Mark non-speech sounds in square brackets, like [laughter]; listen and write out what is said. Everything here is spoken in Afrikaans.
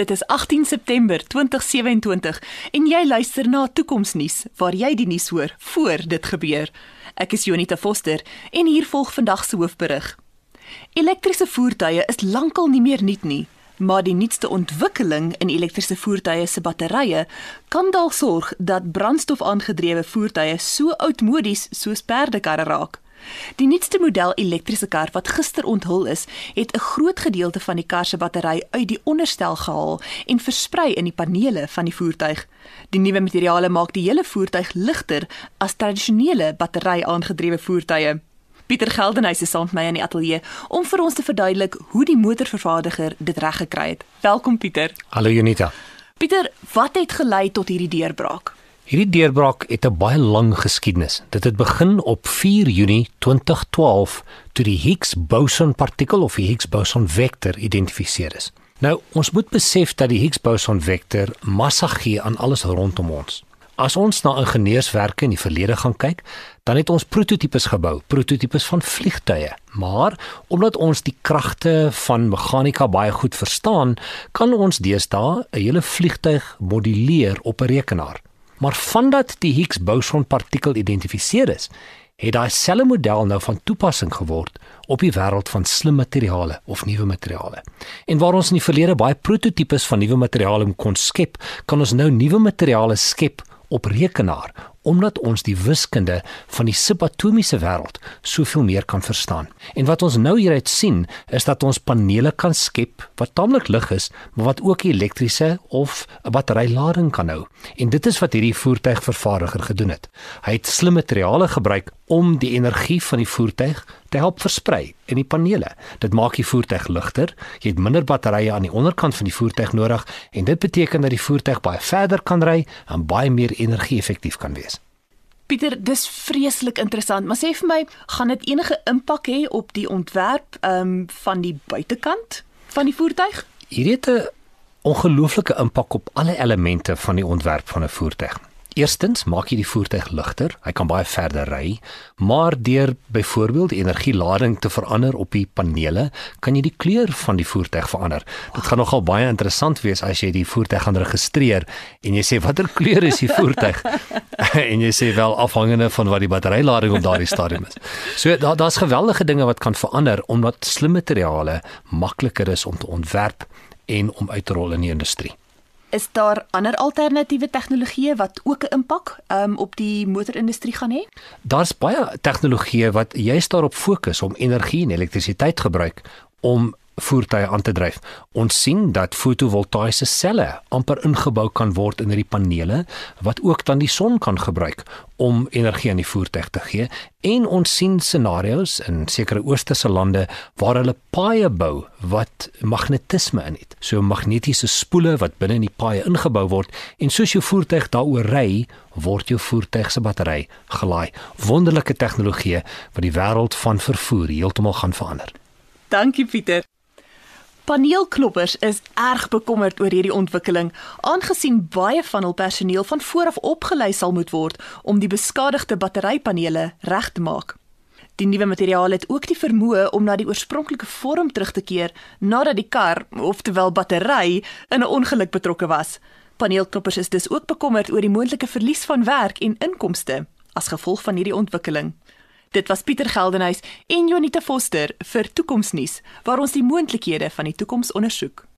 Dit is 18 September 2027 en jy luister na Toekomsnuus waar jy die nuus hoor voor dit gebeur. Ek is Jonita Foster en hier volg vandag se hoofberig. Elektriese voertuie is lankal nie meer nuut nie, maar die nuutste ontwikkeling in elektriese voertuie se batterye kan dalk sorg dat brandstof-aangedrewe voertuie so oudmodies soos perdekarre raak. Die nuutste model elektriese kar wat gister onthul is, het 'n groot gedeelte van die kar se battery uit die onderstel gehaal en versprei in die panele van die voertuig. Die nuwe materiale maak die hele voertuig ligter as tradisionele battery-aangedrewe voertuie. Pieter Geldenhuys is saam met my in die ateljee om vir ons te verduidelik hoe die motorvervaardiger dit reg gekry het. Welkom Pieter. Hallo Junita. Pieter, wat het gelei tot hierdie deurbraak? Hierdie deurbraak het 'n baie lang geskiedenis. Dit het begin op 4 Junie 2012 toe die Higgs boson partikel of die Higgs boson vektor geïdentifiseer is. Nou, ons moet besef dat die Higgs boson vektor massa gee aan alles rondom ons. As ons na ingenieurswerke in die verlede gaan kyk, dan het ons prototipes gebou, prototipes van vliegtuie. Maar omdat ons die kragte van meganika baie goed verstaan, kan ons deesdae 'n hele vliegtuig moduleer op 'n rekenaar. Maar vandat die Higgs boson partikel geïdentifiseer is, het daai selfe model nou van toepassing geword op die wêreld van slim materiale of nuwe materiale. En waar ons in die verlede baie prototipes van nuwe materiale kon skep, kan ons nou nuwe materiale skep op rekenaar omdat ons die wiskunde van die subatomiese wêreld soveel meer kan verstaan. En wat ons nou hieruit sien, is dat ons panele kan skep wat taamlik lig is, maar wat ook elektriese of 'n batterylading kan hou. En dit is wat hierdie voertuigvervaardiger gedoen het. Hy het slim materiale gebruik om die energie van die voertuig te help versprei in die panele. Dit maak die voertuig ligter. Jy het minder batterye aan die onderkant van die voertuig nodig en dit beteken dat die voertuig baie verder kan ry en baie meer energie-effektief kan wees. Pieter, dis vreeslik interessant, maar sê vir my, gaan dit enige impak hê op die ontwerp ehm um, van die buitekant van die voertuig? Hierdie het 'n ongelooflike impak op alle elemente van die ontwerp van 'n voertuig. Eerstens maak jy die voertuig ligter, hy kan baie verder ry, maar deur byvoorbeeld die energielading te verander op die panele, kan jy die kleur van die voertuig verander. Dit gaan nogal baie interessant wees as jy die voertuig gaan registreer en jy sê watter kleur is die voertuig? [laughs] en jy sê wel afhangende van wat die batterylading op daardie stadium is. So daar daar's geweldige dinge wat kan verander omdat slim materiale makliker is om te ontwerp en om uit te rol in die industrie. Is daar ander alternatiewe tegnologieë wat ook 'n impak um, op die motorindustrie gaan hê? Daar's baie tegnologieë wat juist daarop fokus om energie en elektrisiteit gebruik om voertuie aan te dryf. Ons sien dat fotovoltaïese selle amper ingebou kan word in hierdie panele wat ook dan die son kan gebruik om energie aan die voertuig te gee. En ons sien scenario's in sekere oosterse lande waar hulle paaie bou wat magnetisme in het. So magnetiese spoele wat binne in die paaie ingebou word en soos jou voertuig daaroor ry, word jou voertuig se battery gelaai. Wonderlike tegnologie wat die wêreld van vervoer heeltemal gaan verander. Dankie Pieter. Paneelkloppers is erg bekommerd oor hierdie ontwikkeling, aangesien baie van hul personeel van vooraf opgelei sal moet word om die beskadigde batterypanele reg te maak. Die nuwe materiaal het ook die vermoë om na die oorspronklike vorm terug te keer nadat die kar, oftewel battery, in 'n ongeluk betrokke was. Paneelkloppers is dus ook bekommerd oor die moontlike verlies van werk en inkomste as gevolg van hierdie ontwikkeling. Dit was Pieter Geldenhuys en Jonita Foster vir Toekomsnuus waar ons die moontlikhede van die toekoms ondersoek.